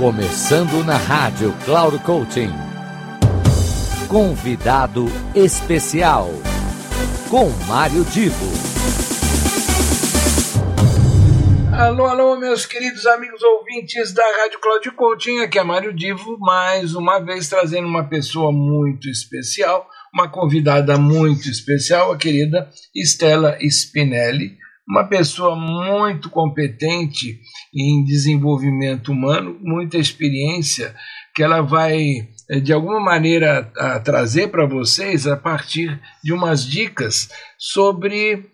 Começando na rádio Cloud Coaching. Convidado especial com Mário Divo. Alô, alô, meus queridos amigos ouvintes da Rádio Cloud Coaching, aqui é Mário Divo, mais uma vez trazendo uma pessoa muito especial, uma convidada muito especial, a querida Estela Spinelli, uma pessoa muito competente em desenvolvimento humano, muita experiência que ela vai de alguma maneira trazer para vocês a partir de umas dicas sobre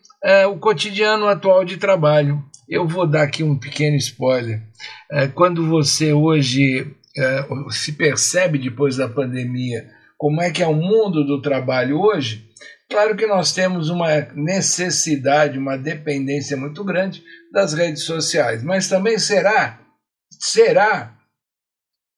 o cotidiano atual de trabalho. Eu vou dar aqui um pequeno spoiler. Quando você hoje se percebe depois da pandemia como é que é o mundo do trabalho hoje, claro que nós temos uma necessidade, uma dependência muito grande das redes sociais, mas também será, será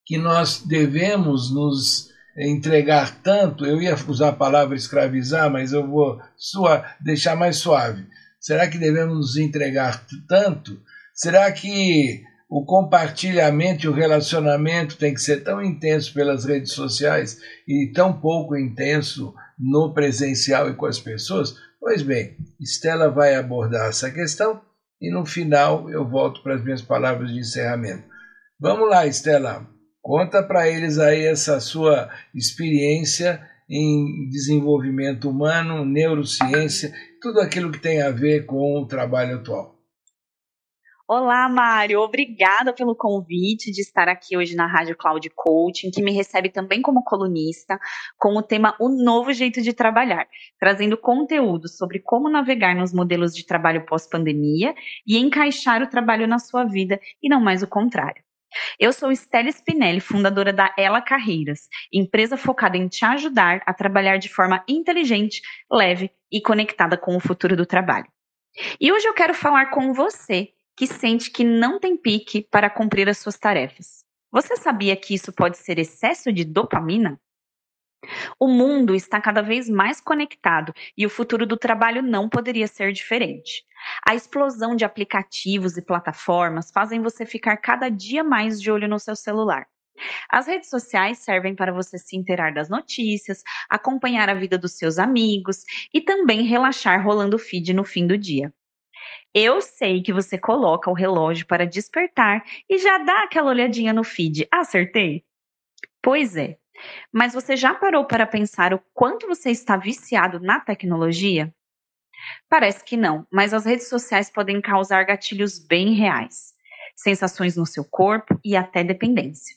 que nós devemos nos entregar tanto, eu ia usar a palavra escravizar, mas eu vou sua, deixar mais suave. Será que devemos nos entregar tanto? Será que o compartilhamento e o relacionamento tem que ser tão intenso pelas redes sociais e tão pouco intenso no presencial e com as pessoas? Pois bem, Estela vai abordar essa questão e no final eu volto para as minhas palavras de encerramento. Vamos lá, Estela, conta para eles aí essa sua experiência em desenvolvimento humano, neurociência, tudo aquilo que tem a ver com o trabalho atual. Olá, Mário. Obrigada pelo convite de estar aqui hoje na Rádio Cloud Coaching, que me recebe também como colunista, com o tema O Novo Jeito de Trabalhar, trazendo conteúdo sobre como navegar nos modelos de trabalho pós-pandemia e encaixar o trabalho na sua vida e não mais o contrário. Eu sou Estela Spinelli, fundadora da Ela Carreiras, empresa focada em te ajudar a trabalhar de forma inteligente, leve e conectada com o futuro do trabalho. E hoje eu quero falar com você que sente que não tem pique para cumprir as suas tarefas. Você sabia que isso pode ser excesso de dopamina? O mundo está cada vez mais conectado e o futuro do trabalho não poderia ser diferente. A explosão de aplicativos e plataformas fazem você ficar cada dia mais de olho no seu celular. As redes sociais servem para você se inteirar das notícias, acompanhar a vida dos seus amigos e também relaxar rolando feed no fim do dia. Eu sei que você coloca o relógio para despertar e já dá aquela olhadinha no feed. Acertei? Pois é. Mas você já parou para pensar o quanto você está viciado na tecnologia? Parece que não, mas as redes sociais podem causar gatilhos bem reais, sensações no seu corpo e até dependência.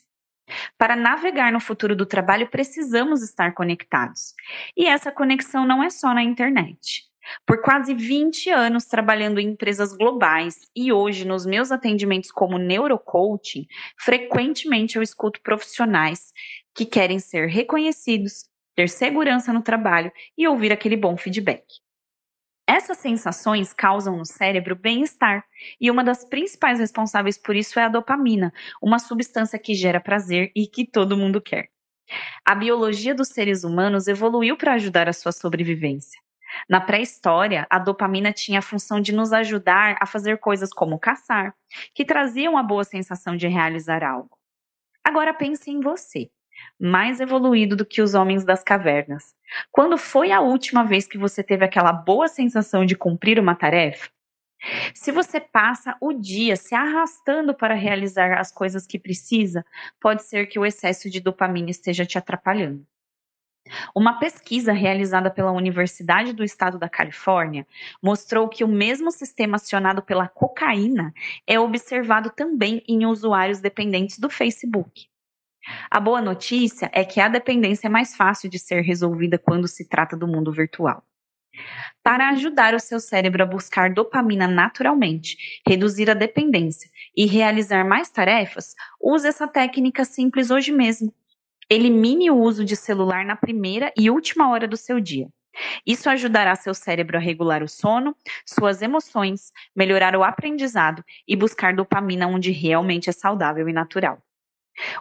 Para navegar no futuro do trabalho, precisamos estar conectados. E essa conexão não é só na internet. Por quase 20 anos trabalhando em empresas globais e hoje nos meus atendimentos como neurocoaching, frequentemente eu escuto profissionais que querem ser reconhecidos, ter segurança no trabalho e ouvir aquele bom feedback. Essas sensações causam no cérebro bem-estar, e uma das principais responsáveis por isso é a dopamina, uma substância que gera prazer e que todo mundo quer. A biologia dos seres humanos evoluiu para ajudar a sua sobrevivência. Na pré-história, a dopamina tinha a função de nos ajudar a fazer coisas como caçar, que traziam a boa sensação de realizar algo. Agora pense em você, mais evoluído do que os homens das cavernas. Quando foi a última vez que você teve aquela boa sensação de cumprir uma tarefa? Se você passa o dia se arrastando para realizar as coisas que precisa, pode ser que o excesso de dopamina esteja te atrapalhando. Uma pesquisa realizada pela Universidade do Estado da Califórnia mostrou que o mesmo sistema acionado pela cocaína é observado também em usuários dependentes do Facebook. A boa notícia é que a dependência é mais fácil de ser resolvida quando se trata do mundo virtual. Para ajudar o seu cérebro a buscar dopamina naturalmente, reduzir a dependência e realizar mais tarefas, use essa técnica simples hoje mesmo. Elimine o uso de celular na primeira e última hora do seu dia. Isso ajudará seu cérebro a regular o sono, suas emoções, melhorar o aprendizado e buscar dopamina onde realmente é saudável e natural.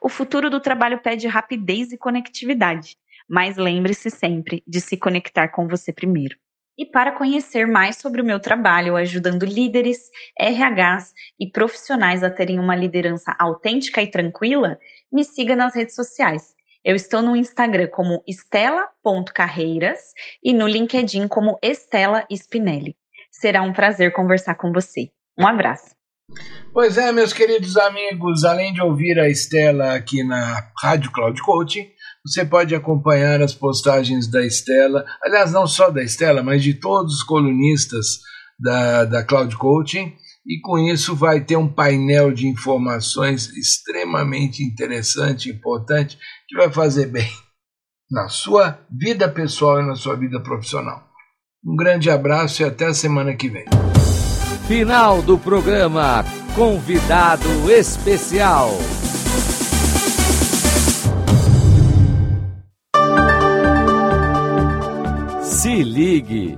O futuro do trabalho pede rapidez e conectividade, mas lembre-se sempre de se conectar com você primeiro. E para conhecer mais sobre o meu trabalho ajudando líderes, RHs e profissionais a terem uma liderança autêntica e tranquila, me siga nas redes sociais. Eu estou no Instagram como estela.carreiras e no LinkedIn como Estela Spinelli. Será um prazer conversar com você. Um abraço. Pois é, meus queridos amigos, além de ouvir a Estela aqui na Rádio Cloud Coaching, você pode acompanhar as postagens da Estela, aliás, não só da Estela, mas de todos os colunistas da, da Cloud Coaching, e com isso vai ter um painel de informações extremamente interessante e importante que vai fazer bem na sua vida pessoal e na sua vida profissional. Um grande abraço e até a semana que vem. Final do programa Convidado Especial. Se ligue!